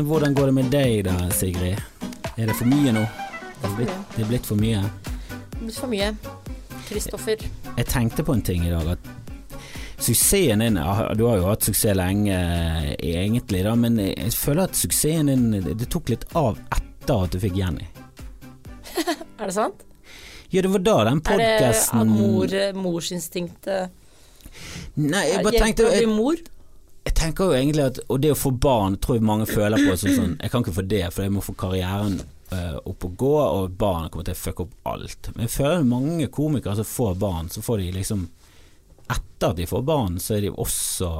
Men hvordan går det med deg da, Sigrid? Er det for mye nå? Det er blitt, det er blitt for mye? Litt for mye. Kristoffer. Jeg tenkte på en ting i dag. At suksessen din Du har jo hatt suksess lenge, egentlig, da, men jeg føler at suksessen din Det tok litt av etter at du fikk Jenny. Er det sant? Ja, det var da den Er det at mor, morsinstinktet Nei, jeg bare Hjelper tenkte å bli jeg, mor? Jeg tenker jo egentlig at Og det å få barn tror jeg mange føler på som sånn Jeg kan ikke få det, for jeg må få karrieren uh, opp og gå, og barn kommer til å fucke opp alt. Men jeg føler mange komikere som får barn, så får de liksom Etter at de får barn, så er de også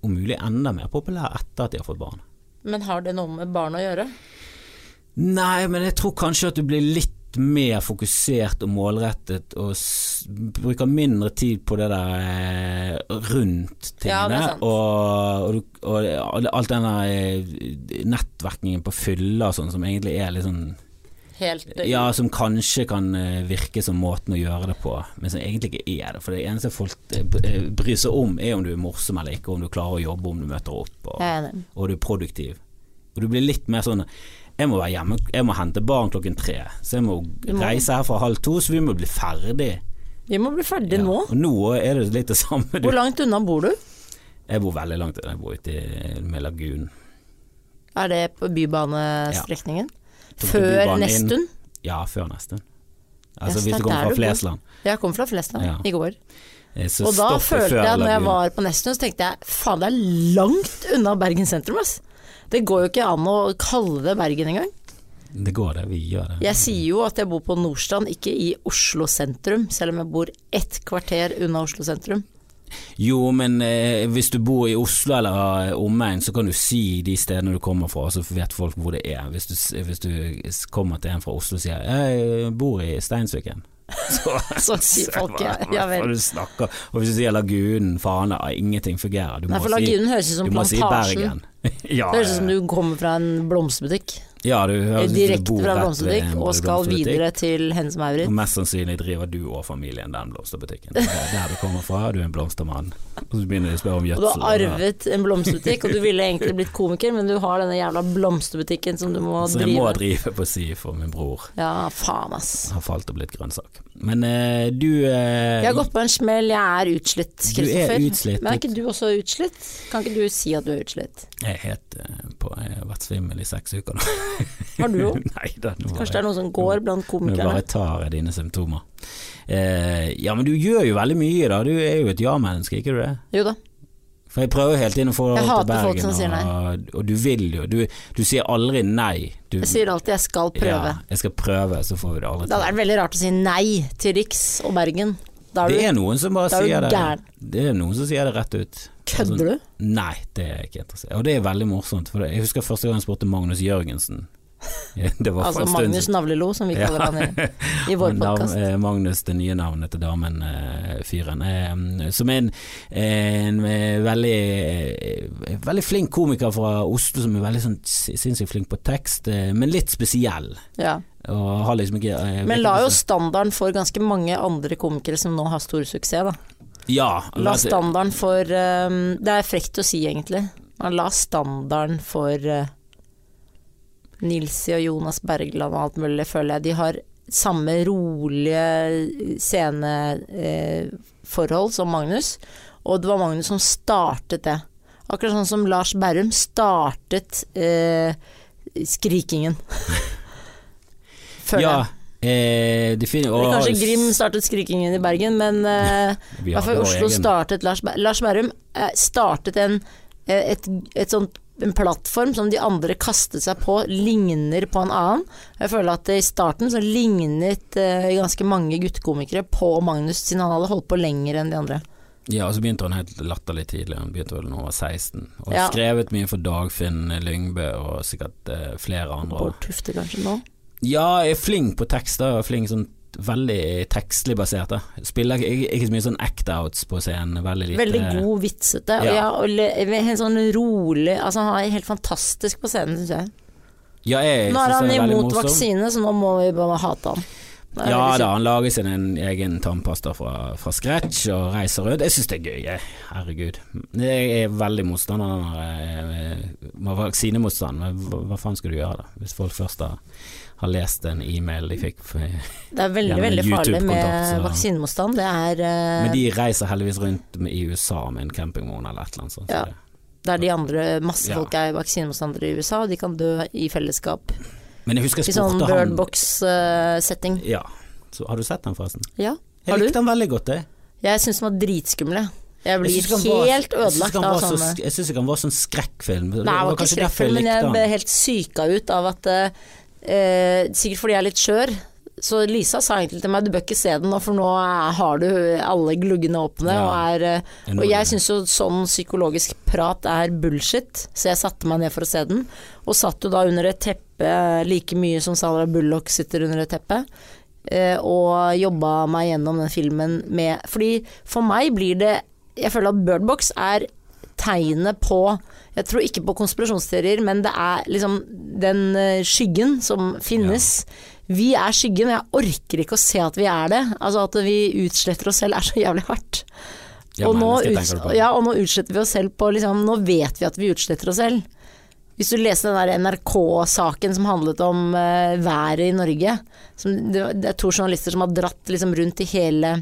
om mulig enda mer populære etter at de har fått barn. Men har det noe med barn å gjøre? Nei, men jeg tror kanskje at du blir litt mer fokusert og målrettet, og bruker mindre tid på det der eh, rundt tingene. Ja, og, og, og, og alt den der eh, nettverkingen på fylla og sånn, som egentlig er litt sånn Helt Ja, som kanskje kan eh, virke som måten å gjøre det på, men som egentlig ikke er det. For det eneste folk eh, eh, bryr seg om, er om du er morsom eller ikke, om du klarer å jobbe, om du møter opp. Og, og du er produktiv. Og du blir litt mer sånn Jeg må være hjemme, jeg må hente barn klokken tre, så jeg må må. reise her fra halv to, så vi må bli ferdig. Vi må bli ferdig Ja. nå. Og nå er det litt det samme. Du. Hvor langt unna bor du? Jeg bor veldig langt unna, jeg bor ute med lagunen. Er det på bybanestrekningen? Ja. Før Nestun? Ja, før Nestun. Altså så hvis du er kommer fra. Flesland. Jeg kom fra Flesland Ja. i går. eh, Så Og da følte jeg, når jeg var på Nestun, så tenkte jeg faen, det er langt unna Bergen sentrum, ass. Det går jo ikke an å kalle det Bergen engang. Det går det, vi gjør det. Jeg sier jo at jeg bor på Nordstrand, ikke i Oslo sentrum, selv om jeg bor ett kvarter unna Oslo sentrum. Jo, men eh, hvis du bor i Oslo eller eh, omegn, så kan du si de stedene du kommer fra, så vet folk hvor det er. Hvis du, hvis du kommer til en fra Oslo og sier 'jeg bor i Steinsviken', så, Så sier folk ja, hva- du snakker. Og hvis du sier Lagunen, Fana, ingenting fungerer. Du Nei, må Lagunen si, høres ut som Plantasjen. si Bergen. ja, Det høres ut som du kommer fra en blomsterbutikk. Ja, du du Direkte fra blomsterbutikk og skal videre til Hennes Maurits. Og mest sannsynlig driver du og familien den blomsterbutikken. Det er der du kommer fra, du er en blomstermann. Og så begynner de å spørre om Og gjødsel. du har arvet en blomsterbutikk, og du ville egentlig blitt komiker, men du har denne jævla blomsterbutikken som du må drive. Som jeg må drive på si for min bror. Ja, faen ass. har falt og blitt grønnsak. Men uh, du uh, Jeg har gått på en smell, jeg er utslitt, Du er utslitt. Men er ikke du også utslitt? Kan ikke du si at du er utslitt? Jeg er helt uh, på Jeg har vært svimmel i seks uker nå. Har du òg? Kanskje det er noe som går blant komikerne? Nå bare tar jeg dine symptomer. Ja, men du gjør jo veldig mye, da. Du er jo et ja-menneske, ikke du det? Jo da. For jeg prøver hele tiden å få deg til Bergen. folk som sier og, og du vil jo. Du, du sier aldri nei. Du, Jeg sier alltid jeg skal prøve. Ja, jeg skal prøve, så får vi det aldri Da er det veldig rart å si nei til Riks og Bergen. Er Det du er noen som bare er sier det. Det er noen som sier det rett ut. Kødder du? Nei, det er jeg ikke interessert. Og det er veldig morsomt. For jeg husker første gang jeg spurte Magnus Jørgensen. Det var Altså Magnus. Navlelo, som vi kaller han i, i vår podkast. eh, Magnus, det nye navnet til damen-fyren. Eh, som er en, en eh, veldig, eh, veldig flink komiker fra Oslo, som er veldig sånn sinnssykt flink på tekst, eh, men litt spesiell. Ja. Liksom ikke eh, Men la jo standarden for ganske mange andre komikere som nå har stor suksess, da. Ja. La altså- standarden for um, Det er frekt å si, egentlig. Man la standarden for uh, Nilsi og Jonas Bergland og alt mulig, føler jeg. De har samme rolige sceneforhold som Magnus, og det var Magnus som startet det. Akkurat sånn som Lars Berrum startet eh, skrikingen. føler Ja. jeg. Eh, Eller og- kanskje Grim startet skrikingen i Bergen, men eh, i hvert fall Oslo startet Lars, Lars Berrum eh, startet en, eh, et, et sånt, en plattform som de andre kastet seg på, ligner på en annen. Jeg føler at i starten så lignet eh, ganske mange guttekomikere på Magnus, siden han hadde holdt på lenger enn de andre. Ja, og så begynte han helt latterlig tidlig. Han begynte vel da han var 16. Og Ja. skrevet mye for Dagfinn Lyngbø og sikkert eh, flere andre. Bård Tufte kanskje nå. Ja, jeg er flink på tekster. Er flink sånn veldig tekstlig basert. Da. Spiller ikke, ikke så mye sånn act-outs på scenen. Veldig lite Veldig god, vitsete. Og, Ja. ja, og helt sånn rolig Altså Han er helt fantastisk på scenen, syns jeg. Ja, jeg Nå er han imot morsom. vaksine, så nå må vi bare hate han. Ja da, han lager sin en egen tannpasta fra, fra scratch og reiser rundt. Jeg syns det er gøy, jeg. Herregud. Jeg er veldig motstander av eh, vaksinemotstand, men hva, hva faen skal du gjøre da? Hvis folk først har, har lest en e-mail de fikk Det er veldig, veldig farlig med vaksinemotstand. Det er, eh, Men de reiser heldigvis rundt med, i USA med en campingvogn eller et eller annet sånt. så Ja. det- der de andre masse Ja. folk er vaksinemotstandere i USA, og de kan dø i fellesskap. Men jeg husker jeg sånn spurte han birdbox-setting. Ja. Så, har du sett den forresten? Ja. Jeg Har du? likte den veldig godt, jeg. Jeg syns den var dritskummel, Jeg Jeg blir synes helt var- ødelagt av sånne Jeg syns ikke den var sånn skrekkfilm. Nei, det var ikke skrekkfilm, men jeg ble helt syka ut av at eh, eh, Sikkert fordi jeg er litt skjør. Så Lisa sa egentlig til meg du bør ikke se den nå, for nå har du alle gluggene åpne. Ja. Og, er, eh, og jeg syns jo sånn psykologisk prat er bullshit, så jeg satte meg ned for å se den. Og satt jo da under et teppe eh, like mye som Sandra Bullock sitter under et teppe. eh, Og jobba meg gjennom den filmen med Fordi for meg blir det Jeg føler at Birdbox er tegnet på Jeg tror ikke på konspirasjonsteorier, men det er liksom den eh, skyggen som finnes. Vi er skyggen, og jeg orker ikke å se at vi er det. Altså At vi utsletter oss selv er så jævlig hardt. Ja, og, nå på. ja, og nå utsletter vi oss selv på liksom, Nå vet vi at vi utsletter oss selv. Hvis du leser den der NRK-saken som handlet om eh, været i Norge som, det, er to journalister som har dratt liksom, rundt i hele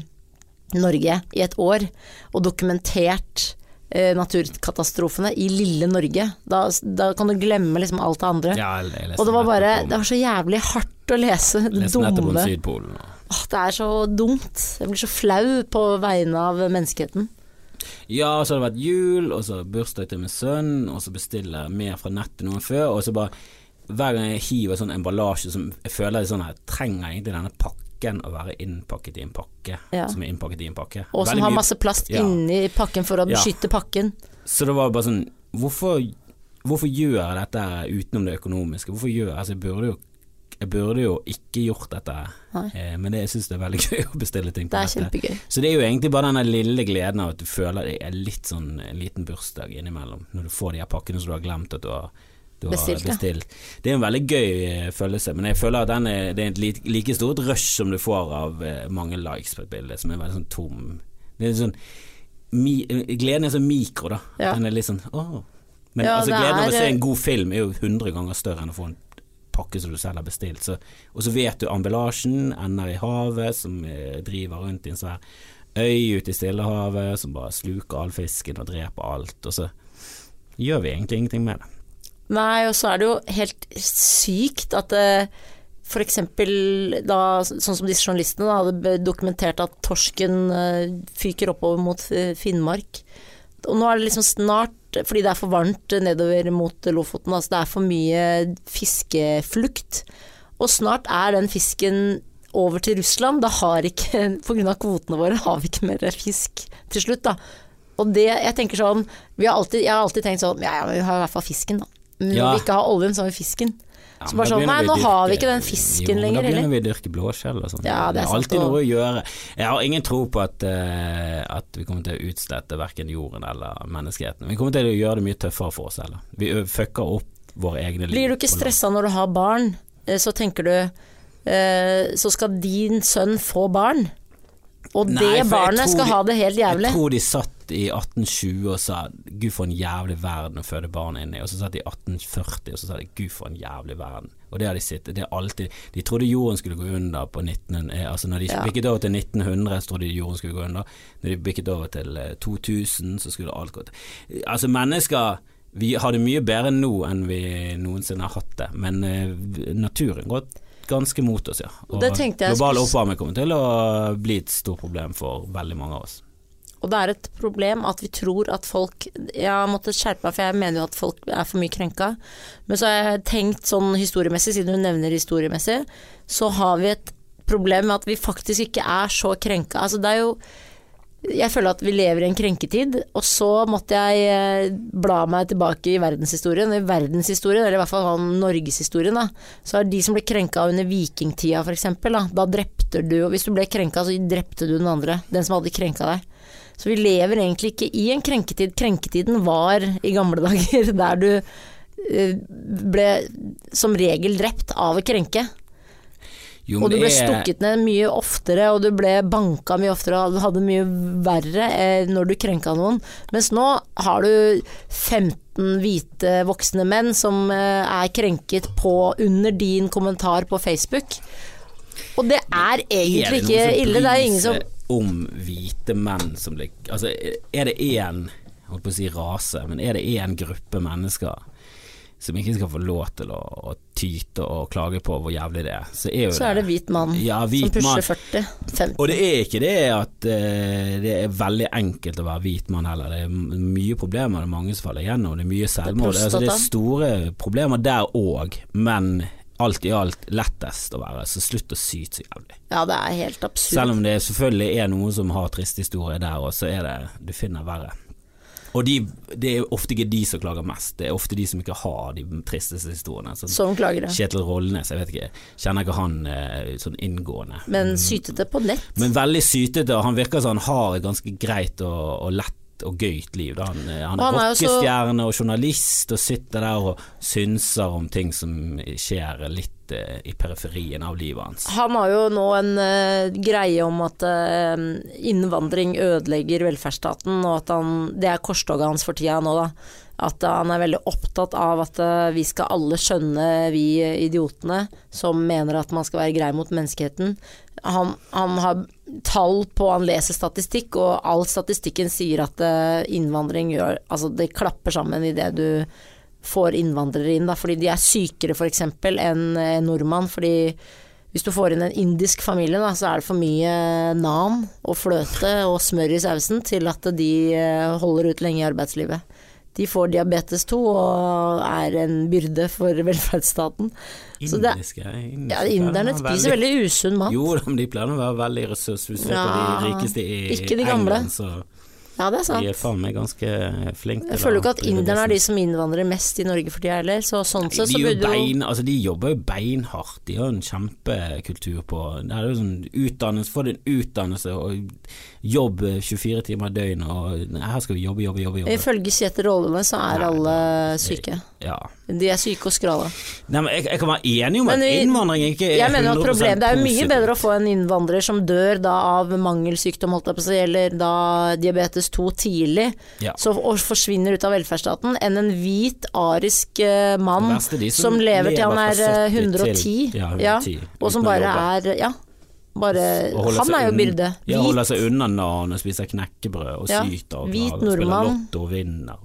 Norge i et år og dokumentert eh, naturkatastrofene i lille Norge. Da, da kan du glemme liksom alt det andre. Ja, og det var bare Det var så jævlig hardt å lese. Det dumme. Åh, det er så dumt. Jeg blir så flau på vegne av menneskeheten. Ja, så har det vært jul, og så bursdag til min sønn, og så bestiller jeg mer fra nettet noen før, og så bare hver gang jeg hiver sånn emballasje som jeg føler er sånn her, trenger egentlig denne pakken å være innpakket i en pakke, Ja. som er innpakket i en pakke. Og som Veldig har mye- masse plast Ja. inni pakken for å Ja. beskytte pakken. Så det var bare sånn, hvorfor, hvorfor gjør jeg dette utenom det økonomiske? Hvorfor gjør jeg, altså jeg burde jo jeg burde jo ikke gjort dette, eh, men det, jeg syns det er veldig gøy å bestille ting på Det er nettet. kjempegøy. Så det er jo egentlig bare denne lille gleden av at du føler det er litt sånn en liten bursdag innimellom, når du får de her pakkene som du har glemt at du har, du har Bestilt, bestilt. Det er en veldig gøy eh, følelse, men jeg føler at den er, det er et like, like stort rush som du får av eh, mange likes på et bilde, som er veldig sånn tom. Det er sånn mi, eh, Gleden er så mikro, da. Ja. Den er litt sånn åh. Men Ja, altså, gleden av å se en god film er jo hundre ganger større enn å få en pakke som du selv har bestilt. Så, og så vet du emballasjen ender i havet, som eh, driver rundt i en svær øy ute i Stillehavet, som bare sluker all fisken og dreper alt. Og så gjør vi egentlig ingenting med det. Nei, og så er det jo helt sykt at det for eksempel da, sånn som disse journalistene da, hadde dokumentert at torsken uh, fyker oppover mot eh, Finnmark. Og nå er det liksom snart, fordi det er for varmt nedover mot Lofoten, altså det er for mye fiskeflukt. Og snart er den fisken over til Russland. Da har ikke, pga. kvotene våre, har vi ikke mer fisk til slutt, da. Og det, jeg tenker sånn vi har alltid, Jeg har alltid tenkt sånn Ja, ja, vi har i hvert fall fisken, da. Men Ja. Vi ikke har oljen, så har vi fisken. Så bare sånn, nei, nå dyrke, har vi ikke den fisken jo, lenger, Da begynner heller. vi å dyrke blåskjell og sånn. Ja, det er alltid noe å gjøre. Jeg har ingen tro på at, uh, at vi kommer til å utslette verken jorden eller menneskeheten. Vi kommer til å gjøre det mye tøffere for oss heller. Vi fucker opp våre egne liv. Blir du ikke stressa når du har barn, eh, så tenker du uh, Så skal din sønn få barn, og det barnet skal de- ha det helt jævlig. Jeg tror de satt i 1820 og sa 'gud for en jævlig verden å føde barn inn i', og så satt de i 1840 og så sa de 'gud for en jævlig verden'. Og det har de sittet, det alltid De trodde jorden skulle gå under på 19... eh, Altså når de Ja. bikket over til 1900, så trodde de jorden skulle gå under. Når de bikket over til eh, 2000, så skulle alt gå til Altså mennesker vi har det mye bedre nå enn vi noensinne har hatt det, men eh, naturen går ganske mot oss, ja. Og Det tenkte jeg global oppvarming kommer til å bli et stort problem for veldig mange av oss. Og det er et problem at vi tror at folk Jeg har måttet skjerpe meg, for jeg mener jo at folk er for mye krenka. Men så har jeg tenkt sånn historiemessig, siden du nevner historiemessig, så har vi et problem med at vi faktisk ikke er så krenka. Altså det er jo jeg føler at vi lever i en krenketid, og så måtte jeg eh, bla meg tilbake i verdenshistorien. I verdenshistorien, eller i hvert fall sånn norgeshistorien, da, så er de som ble krenka under vikingtida f.eks., da, da drepte du og Hvis du ble krenka, så drepte du den andre. Den som hadde krenka deg. Så vi lever egentlig ikke i en krenketid. Krenketiden var i gamle dager der du eh, ble som regel drept av å krenke. Jo, Og du ble er- stukket ned mye oftere, og du ble banka mye oftere, og hadde mye verre eh, når du krenka noen. Mens nå har du 15 hvite voksne menn som eh, er krenket på under din kommentar på Facebook. Og det er egentlig det ikke ille. Det er ingen som om hvite menn som blir Altså, er det én holdt på å si rase, men er det én gruppe mennesker som ikke skal få lov til å, å tyte og klage på hvor jævlig det er, så er Så er det hvit mann Ja, hvit som pusher 40. 50. Og det er ikke det at uh, det er veldig enkelt å være hvit mann heller. Det er mye problemer, det er mange som faller igjennom. Det er mye selvmord. Det er, altså, det er store problemer der òg, men alt i alt lettest å være. Så slutt å syte så jævlig. Ja, det er helt absurd. Selv om det selvfølgelig er noen som har triste historier der òg, så er det Du finner verre. Og de, det er ofte ikke de som klager mest, det er ofte de som ikke har de tristeste historiene. Sånn, Som det Kjetil Rollnes, jeg vet ikke, kjenner ikke han eh, sånn inngående. Men sytete på nett. Men veldig sytete, og han virker som han har et ganske greit og, og lett og gøyt liv. Da. Han, eh, han er er rockestjerne og journalist og sitter der og synser om ting som skjer litt eh, i periferien av livet hans. Han har jo nå en uh, greie om at uh, innvandring ødelegger velferdsstaten, og at han, det er korstoget hans for tida nå, da. At han er veldig opptatt av at eh, vi skal alle skjønne, vi idiotene, som mener at man skal være grei mot menneskeheten. Han, han har tall på, han leser statistikk, og all statistikken sier at eh, innvandring gjør Altså, det klapper sammen i det du får innvandrere inn, da, fordi de er sykere f.eks. enn en nordmann. fordi hvis du får inn en indisk familie, da, så er det for mye nan og fløte og smør i sausen til at de eh, holder ut lenge i arbeidslivet. De får diabetes 2 og er en byrde for velferdsstaten. Indiske, Indiske, ja, inderne spiser veldig usunn mat. Jo, de pleier å være veldig ressurs. Hvis du ser på Ja, de rikeste i ikke de gamle. England, så Ja, det er de er faen meg ganske flinke Jeg føler jo ikke at inderne er de som innvandrer mest i Norge for tida heller, så sånn sett de, så er burde jo altså de jobber jo beinhardt, de har en kjempekultur på Det er jo sånn utdannelse, få din utdannelse og jobb 24 timer i døgnet, og her skal vi jobbe, jobbe, jobbe. jobbe. Ifølge Kjetil Rollene så er Nei, alle syke. Ja. De er syke og skrale. Nei, men jeg, jeg kan være enig om at innvandring ikke er Jeg mener at 100% Det er jo mye positivt. bedre å få en innvandrer som dør da av mangelsykdom, holdt jeg på å si, eller da diabetes 2 tidlig, Ja. så, og forsvinner ut av velferdsstaten, enn en hvit, arisk uh, mann de som, lever til han er fra eh, 70 110, til- ja, 110, og som bare er Ja, bare Han er jo bildet. Ja, holder seg unna nan og spiser knekkebrød og Ja, syter og hvit og spiller lotto og vinner.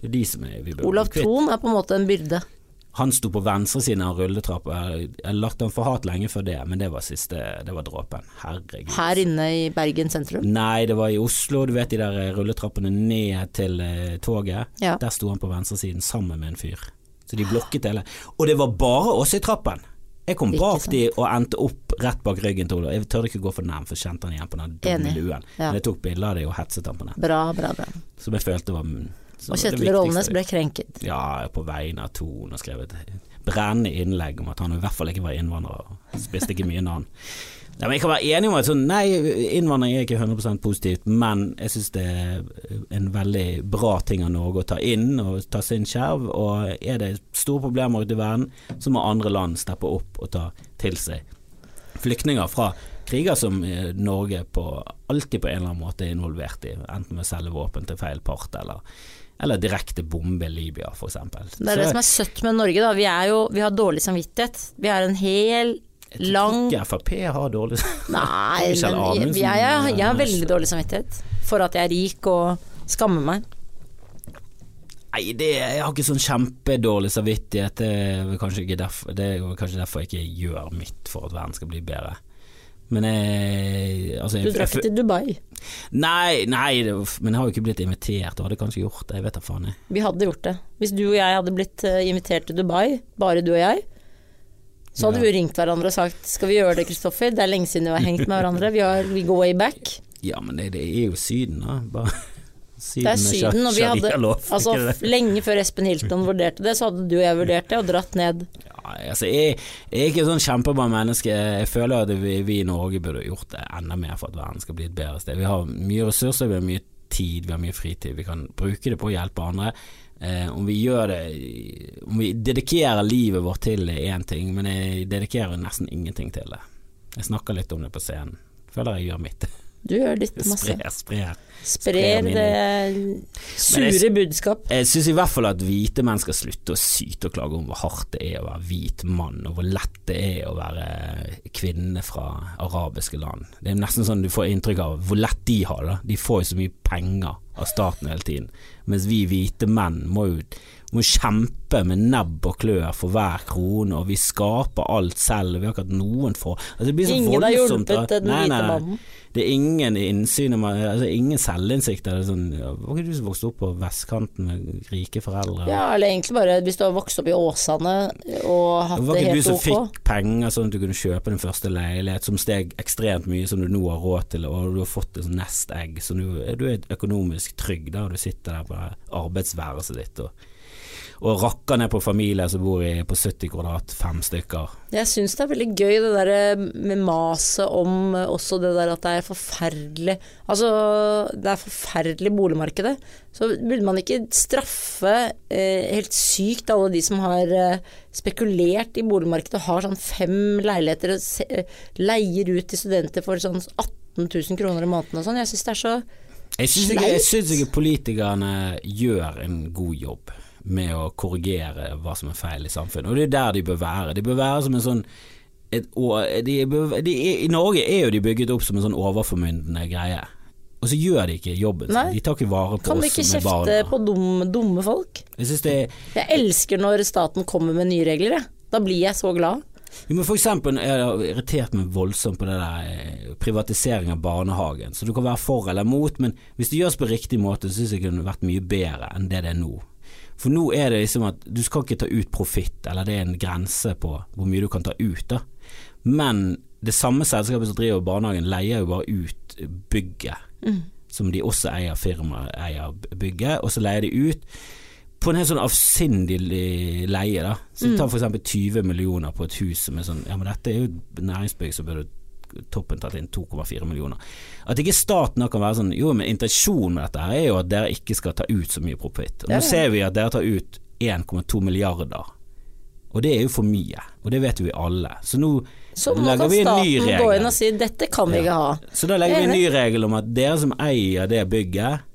Det er de som er vi bør Olav. Thon er på en måte en byrde. Han sto på venstresiden av rulletrappa. Jeg har lagt han for hat lenge før det, men det var siste Det var dråpen. Herregud. Her inne i Bergen sentrum. Nei, det var i Oslo. Du vet de der rulletrappene ned til eh, toget. Ja. Der sto han på venstresiden sammen med en fyr. Så de blokket hele. Og det var bare oss i trappen. Jeg kom bak de og endte opp rett bak ryggen til Olav. Jeg tørde ikke gå for nærm, for kjente han igjen på den dumme luen. Ja. Men jeg tok bilde av det og hetset ham på den. Bra, bra, bra. Som jeg følte var som Og Kjetil. Rollnes ble krenket. Ja, på vegne av Thon og skrevet brennende innlegg om at han i hvert fall ikke var innvandrer og spiste ikke mye navn. Ja, jeg kan være enig om at sånn, nei, innvandring er ikke 100% positivt, men jeg syns det er en veldig bra ting av Norge å ta inn og ta sin skjerv. Og er det store problemer ute i verden, så må andre land steppe opp og ta til seg flyktninger fra kriger som eh, Norge på, alltid på en eller annen måte er involvert i, enten med å selge våpen til feil part eller, eller direkte bombe Libya, f.eks. Det er det som er søtt med Norge, da. Vi, jo, vi har dårlig samvittighet. Vi har en hel lang Jeg tror Ikke Frp har dårlig samvittighet. Nei, men jeg, jeg, jeg har veldig dårlig samvittighet for at jeg er rik og skammer meg. Nei, det, jeg har ikke sånn kjempedårlig samvittighet. Det er, kanskje derfor, det er kanskje derfor jeg ikke gjør mitt for at verden skal bli bedre. Men jeg, altså, jeg, Du drakk til Dubai. Nei, nei men jeg har jo ikke blitt invitert, og hadde kanskje gjort det. Jeg vet da faen. Jeg. Vi hadde gjort det. Hvis du og jeg hadde blitt eh, invitert til Dubai, bare du og jeg, så hadde Ja. vi ringt hverandre og sagt 'skal vi gjøre det, Kristoffer', det er lenge siden vi har hengt med hverandre, vi, har, we go way back. Ja, men det, det er jo Syden, da. Bare, syden Det er Syden, og vi hadde Altså, lenge før Espen Hilton vurderte det, så hadde du og jeg vurdert det og dratt ned. Ja, altså, jeg, jeg er ikke sånn kjempebra menneske. Jeg føler at vi, vi i Norge burde gjort det enda mer for at verden skal bli et bedre sted. Vi har mye ressurser, vi har mye tid, vi har mye fritid. Vi kan bruke det på å hjelpe andre. Eh, om vi gjør det Om vi dedikerer livet vårt til én ting, men jeg dedikerer nesten ingenting til det. Jeg snakker litt om det på scenen. Føler jeg gjør mitt. Du gjør ditt masse. Sprer, sprer. Sprer sprer Men sure budskap. Jeg syns i hvert fall at hvite menn skal slutte å syte og klage om hvor hardt det er å være hvit mann, og hvor lett det er å være kvinne fra arabiske land. Det er nesten sånn du får inntrykk av hvor lett de har det. De får jo så mye penger av staten hele tiden. Mens vi hvite menn må jo må kjempe med nebb og klør for hver krone, og vi skaper alt selv. Vi har ikke hatt noen for altså, det blir så Ingen har hjulpet den Nei, hvite mannen. Det er ingen innsyn, altså ingen selvinnsikt. Det er sånn, var ikke du som vokste opp på vestkanten med rike foreldre? Ja, eller egentlig bare hvis du har vokst opp i Åsane og hatt Det var det ikke du som ok. fikk penger sånn at du kunne kjøpe din første leilighet, som steg ekstremt mye, som du nå har råd til, og du har fått et nest egg, så du, du er økonomisk trygg da, du sitter der på arbeidsværelset ditt og, og rakker ned på familier som bor i, på 70 kvadrat, fem stykker. Jeg syns det er veldig gøy det der med maset om eh, også det der at det er forferdelig Altså, det er forferdelig boligmarkedet. Så burde man ikke straffe eh, helt sykt alle de som har eh, spekulert i boligmarkedet og har sånn fem leiligheter og se, eh, leier ut til studenter for sånn 18 000 kroner i måneden og sånn. Jeg syns det er så Jeg syns ikke, ikke politikerne gjør en god jobb med å korrigere hva som er feil i samfunnet, og det er der de bør være. De bør være som en sånn et, de de, I Norge er jo de bygget opp som en sånn overformyndende greie, og så gjør de ikke jobben sin. De tar ikke vare på Kan de oss ikke som er kjefte på dumme, dumme folk? Jeg det Jeg elsker når staten kommer med nye regler, jeg. Da blir jeg så glad. Jo, men for eksempel jeg har irritert meg voldsomt på det der eh, privatisering av barnehagen. Så du kan være for eller mot, men hvis det gjøres på riktig måte, så syns jeg det kunne vært mye bedre enn det det er nå. For nå er det liksom at du skal ikke ta ut profitt, eller det er en grense på hvor mye du kan ta ut, da. Men det samme selskapet som driver barnehagen, leier jo bare ut bygget. Som de også eier, firmaet eier bygget, og så leier de ut på en helt sånn avsindig leie, da. Så vi for eksempel 20 millioner på et hus som er sånn Ja, men dette er jo næringsbygg, så burde toppen tatt inn 2,4 millioner. At ikke staten da kan være sånn Jo, men intensjonen med dette her er jo at dere ikke skal ta ut så mye profitt. Ja, nå ja. ser vi at dere tar ut 1,2 milliarder. Og det er jo for mye, og det vet vi alle. Så nå Så legger kan vi en ny staten gå inn og si dette kan vi ikke ha. Så da legger vi en ny regel om at dere som eier det bygget,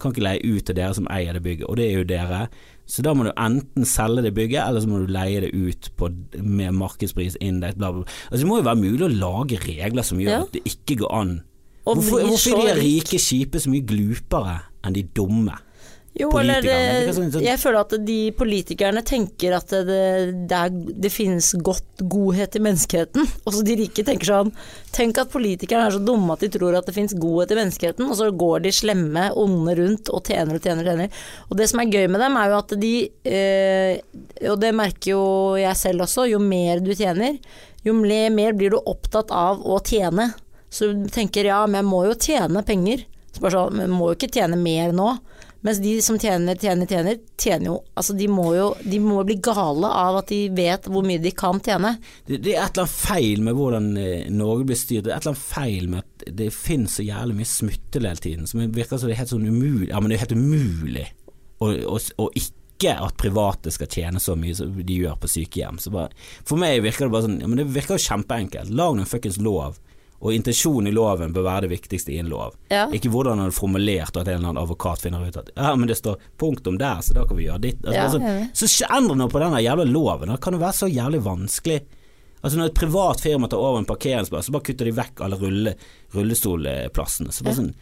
kan ikke leie ut til dere som eier det bygget, og det er jo dere. Så da må du enten selge det bygget, eller så må du leie det ut på, med markedspris, indeks, bla, bla, bla. Altså, det må jo være mulig å lage regler som gjør Ja. at det ikke går an. Og Hvorfor, hvorfor er de rike kjipe så mye glupere enn de dumme? Jo, eller er sånn- sånn- jeg føler at de politikerne tenker at det, det, er, det finnes godt godhet i menneskeheten. Og så de rike tenker sånn Tenk at politikerne er så dumme at de tror at det finnes godhet i menneskeheten, og så går de slemme, onde rundt og tjener og tjener og tjener. Og det som er gøy med dem, er jo at de eh, Og det merker jo jeg selv også, jo mer du tjener, jo mer, blir du opptatt av å tjene. Så du tenker ja, men jeg må jo tjene penger. Så bare sånn, men må jo ikke tjene mer nå. Mens de som tjener, tjener, tjener, tjener jo Altså de må jo de må bli gale av at de vet hvor mye de kan tjene. Det, det er et eller annet feil med hvordan eh, Norge blir styrt. Det er et eller annet feil med at det finnes så jævlig mye smutthull hele tiden. Som virker som det er helt sånn umulig Ja, men det er helt umulig å, å, å ikke at private skal tjene så mye som de gjør på sykehjem. Bare, for meg virker det bare sånn Ja, men det virker jo kjempeenkelt. Lag noen fuckings lov. Og intensjonen i loven bør være det viktigste i en lov. Ja. Ikke hvordan den er formulert og at en eller annen advokat finner ut at Ja, men det står punktum der, så da kan vi gjøre ditt. Altså, Ja, altså, så endre noe på den jævla loven. Det kan jo være så jævlig vanskelig. Altså Når et privat firma tar over en parkeringsplass, så bare kutter de vekk alle rulle, rullestolplassene. Så bare sånn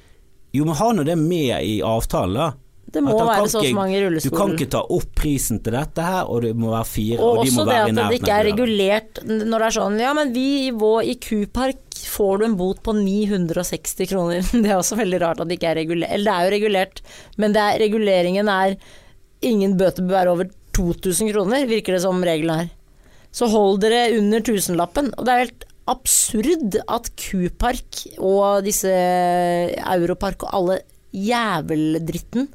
Jo, men ha nå det med i avtalen, da. Det må være så mange så Du kan ikke ta opp prisen til dette her, og det må være fire, Og og, de må være i nævnet. også det at det ikke er regulert når det er sånn Ja, men vi i vår i Kupark får du en bot på 960 kroner. Det er også veldig rart at det ikke er regulert. Eller det er jo regulert, men det er, reguleringen er ingen bøter bør være over 2000 kroner, virker det som regelen er. Så hold dere under tusenlappen. Og det er helt absurd at Kupark og disse Europark og alle jæveldritten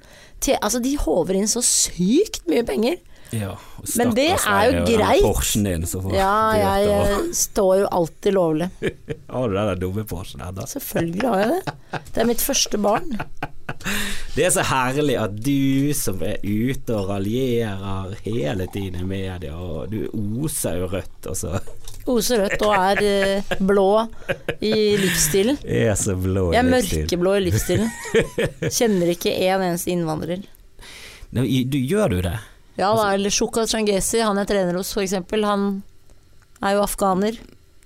Altså, de håver inn så sykt mye penger. Ja, Men det er jo greit. Porschen din som får Ja, jeg eh, står jo alltid lovlig. Har du den dumme Porschen ennå? Selvfølgelig har jeg det. Det er mitt første barn. Det er så herlig at du som er ute og raljerer hele tiden i media, og du oser jo rødt, og så Oser rødt og er eh, blå i livsstilen. er så blå i Jeg er mørkeblå i livsstilen. Kjenner ikke en eneste innvandrer. Nå, Du, gjør du det? Ja da, eller Shuka Changesi, han jeg trener hos for eksempel, han er jo afghaner.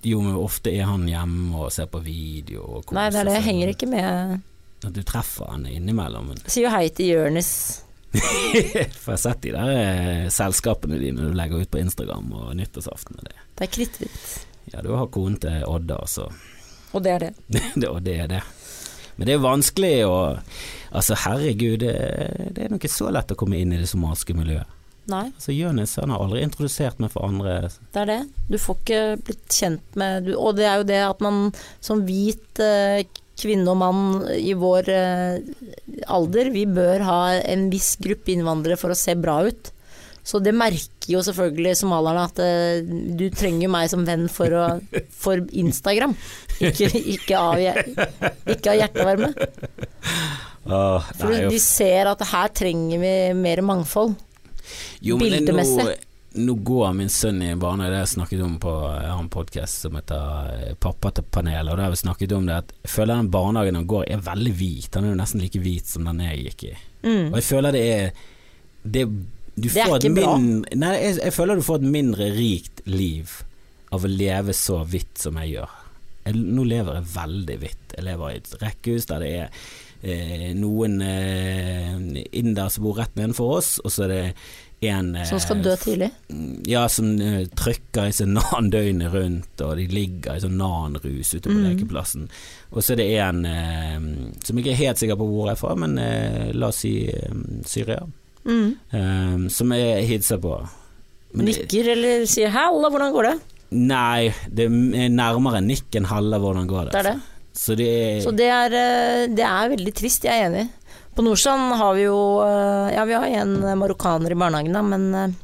Jo, men ofte er han hjemme og ser på video og koser Nei, det er det, jeg henger ikke med. At du treffer han innimellom. Men sier jo hei til Jonis. For jeg har sett de der eh, selskapene dine du legger ut på Instagram og nyttårsaften og det. Det er kritthvitt. Ja, du har konen til Odda, altså. Og det er det. det, og det er det. Men det er vanskelig å Altså, herregud, det, det er nok ikke så lett å komme inn i det somaliske miljøet. Nei, Altså, Jonis han har aldri introdusert meg for andre det er det. Du får ikke blitt kjent med du, Og det er jo det at man som hvit eh, kvinne og mann i vår eh, alder, vi bør ha en viss gruppe innvandrere for å se bra ut. Så det merker jo selvfølgelig somalierne at eh, du trenger meg som venn for, å, for Instagram. Ikke, ikke, av, ikke av hjertevarme. For de ser at her trenger vi mer mangfold. Jo, Bildemessig. Nå, går min sønn i en barnehage, det har jeg snakket om på Jeg har en podkast som heter eh, Pappa til panelet, og da har vi snakket om det at jeg føler den barnehagen han går i er veldig hvit. Han er jo nesten like hvit som den jeg gikk i. Og jeg føler det er Det, du Det er ikke bra. Nei, jeg, jeg føler du får et mindre rikt liv av å leve så hvitt som jeg gjør. Jeg, nå lever jeg veldig hvitt. Jeg lever i et rekkehus der det er eh, noen eh, indere som bor rett nedenfor oss, og så er det en eh, Som skal dø tidlig. ja, som uh, trykker i seg nan døgnet rundt, og de ligger i sånn nan-rus ute på Mm. lekeplassen. Og så er det en uh, som ikke er helt sikker på hvor jeg er fra, men uh, la oss si um, Syria, Mm. som jeg hilser på. Men, Nikker eller sier 'halla, hvordan går det?' Nei, det er nærmere nikk enn 'halla, hvordan går det. Det er det. Så det er Så det er, det er veldig trist, jeg er enig. På Nordstrand har vi jo eh, Ja, vi har en marokkaner i barnehagen, da, men eh,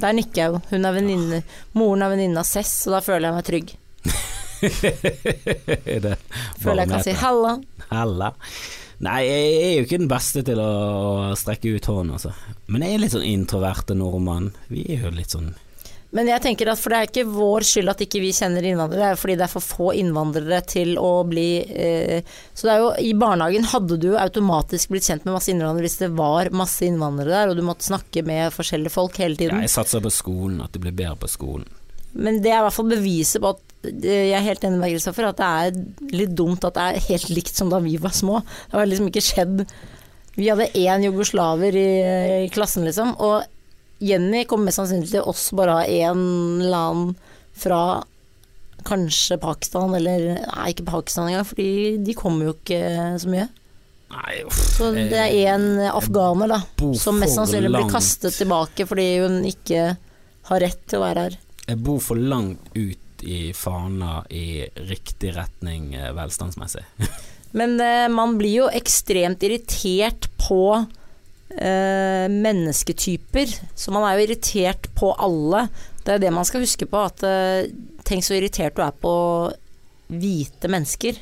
der nikker jeg jo. Hun er venninne Moren er venninne av Cess, så da føler jeg meg trygg. det Føler jeg kan si halla. 'halla'. Nei, jeg er jo ikke den beste til å strekke ut hånden, altså. Men jeg er litt sånn introverte nordmann. Vi er jo litt sånn Men jeg tenker at for det er ikke vår skyld at ikke vi kjenner innvandrere, det er jo fordi det er for få innvandrere til å bli eh, Så det er jo i barnehagen hadde du jo automatisk blitt kjent med masse innvandrere hvis det var masse innvandrere der, og du måtte snakke med forskjellige folk hele Ja, tiden. jeg satser på skolen, at det blir bedre på skolen. Men det er i hvert fall beviset på at eh, jeg er helt enig med Kristoffer, at det er litt dumt at det er helt likt som da vi var små. Det har liksom ikke skjedd Vi hadde én jugoslaver i, i klassen, liksom, og Jenny kommer mest sannsynlig til oss bare ha en eller annen fra kanskje Pakistan, eller nei, ikke Pakistan engang, fordi de kommer jo ikke så mye. Nei, uff. Så det er en afghaner, da, som mest sannsynlig blir kastet tilbake fordi hun ikke har rett til å være her. Jeg bor for langt ut i Fana i riktig retning eh, velstandsmessig. Men eh, man blir jo ekstremt irritert på eh, mennesketyper. Så man er jo irritert på alle. Det er det man skal huske på. At eh, tenk så irritert du er på hvite mennesker.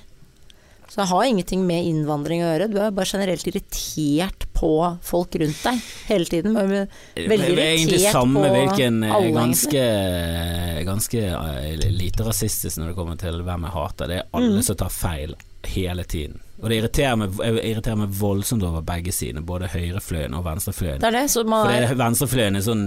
Så det har ingenting med innvandring å gjøre. Du er bare generelt irritert på folk rundt deg hele tiden. Veldig Det er egentlig samme hvilken eh, ganske, ganske eh, lite rasistisk når det kommer til hvem jeg hater. Det er alle Mm. som tar feil hele tiden. Og det irriterer meg, jeg irriterer meg voldsomt over begge sidene, både høyrefløyen og venstrefløyen. Det er det. Så man For venstrefløyen er sånn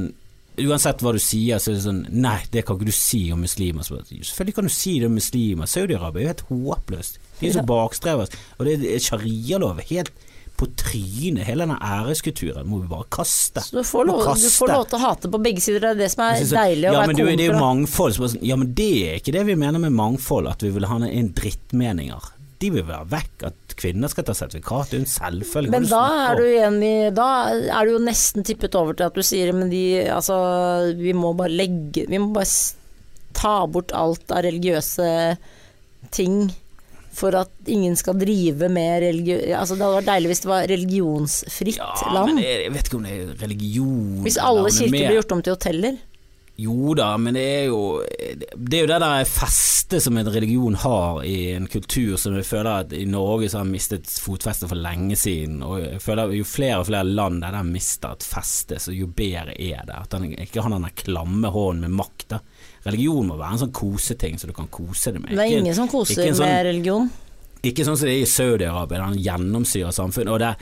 Uansett hva du sier, så er det sånn Nei, det kan ikke du si om muslimer. Så, Selvfølgelig kan du si det om muslimer. Saudi-Arabia er jo helt håpløst. De er så Ja. Og det er sharialov. Helt på trynet. Hele den æreskulturen må vi bare kaste. så du, får lov, lov, du får lov til å hate på begge sider. Det er det som er sånn, deilig å ja, være men det, er jo- er mangfold. sånn, Ja, men det er ikke det vi mener med mangfold, at vi vil ha en drittmeninger. De vil være vekk. At kvinner skal ta sertifikat, det er en selvfølge. Men da er i Da er du jo nesten tippet over til at du sier men de Altså, vi må bare legge Vi må bare ta bort alt av religiøse ting for at ingen skal drive med religion... Altså, det hadde vært deilig hvis det var religionsfritt Ja, land. er- jeg vet ikke om det er religion Hvis alle er kirker blir gjort om til hoteller. Jo da, men det er jo Det er jo det der festet som en religion har i en kultur som jeg føler at i Norge så har mistet fotfeste for lenge siden. Og jeg føler Jo flere og flere land der den mister et feste, så jo bedre er det. At den ikke har den klamme hånden med makt. da. Religion må være en sånn koseting som du kan kose deg med. Det er ingen som koser sånn- med religion. Ikke sånn som det er i Saudi-Arabia, den gjennomsyrer samfunnet. Og der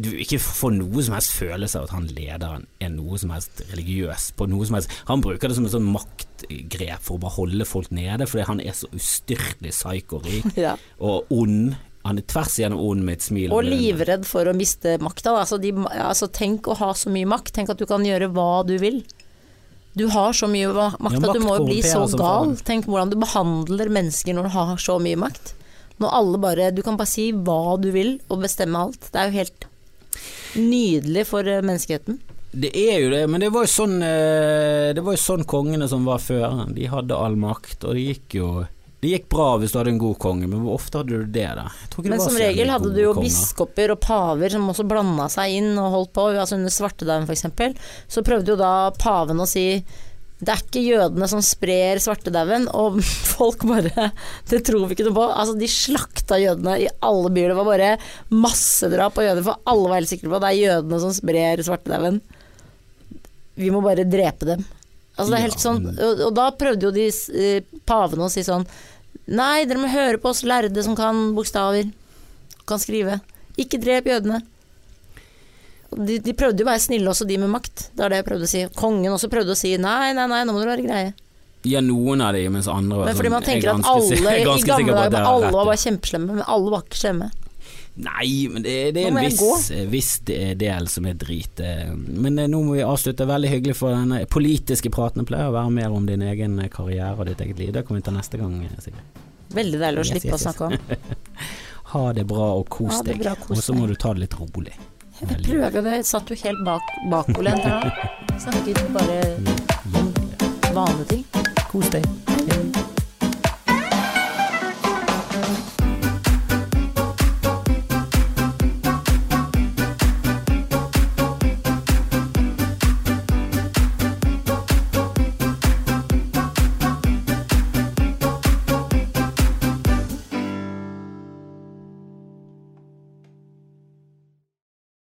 du ikke får noe som helst følelse av at han lederen er noe som helst religiøs. På noe som helst. Han bruker det som et sånn maktgrep for å bare holde folk nede, fordi han er så ustyrtelig psyko-rik Ja. og ond. Han er tvers igjennom ond med et smil. Og livredd for å miste makta. Altså, altså, tenk å ha så mye makt. Tenk at du kan gjøre hva du vil. Du har så mye makt Ja, at du må jo bli så gal. Tenk hvordan du behandler mennesker når du har så mye makt. Når alle bare Du kan bare si hva du vil og bestemme alt. Det er jo helt nydelig for eh, menneskeheten. Det er jo det, men det var jo sånn eh, Det var jo sånn kongene som var før. De hadde all makt, og det gikk jo Det gikk bra hvis du hadde en god konge, men hvor ofte hadde du det, da? Men var som regel hadde du jo konger. biskoper og paver som også blanda seg inn og holdt på. Altså under svartedauden f.eks. Så prøvde jo da paven å si det er ikke jødene som sprer svartedauden, og folk bare Det tror vi ikke noe på. Altså, de slakta jødene i alle byer. Det var bare massedrap på jøder, for alle var helt sikre på at det er jødene som sprer svartedauden. Vi må bare drepe dem. Altså, det er helt sånn, og, og da prøvde jo de eh, pavene å si sånn Nei, dere må høre på oss lærde som kan bokstaver, kan skrive. Ikke drep jødene. De, de prøvde jo å være snille også, de med makt. Det er det jeg prøvde å si. Kongen også prøvde å si nei, nei, nei, nå må du være greie. Ja, noen av de, mens andre var Men fordi sånn, man er tenker at alle i gamle dager er alle var bare kjempeslemme, men alle var ikke slemme. Nei, men det, det er en viss, viss del som er drit. eh. Men eh, nå må vi avslutte. Veldig hyggelig for denne politiske praten. Pleier å være mer om din egen karriere og ditt eget liv. Det kommer vi til neste gang, eh, Sigrid. Veldig deilig å Yes, slippe yes, å snakke om. Ha det bra og kos deg. Og så må du ta det litt rolig. Jeg prøver det, jeg satt jo helt bak, bakoverlent her nå. Snakket bare om vanlige ting. Kos deg.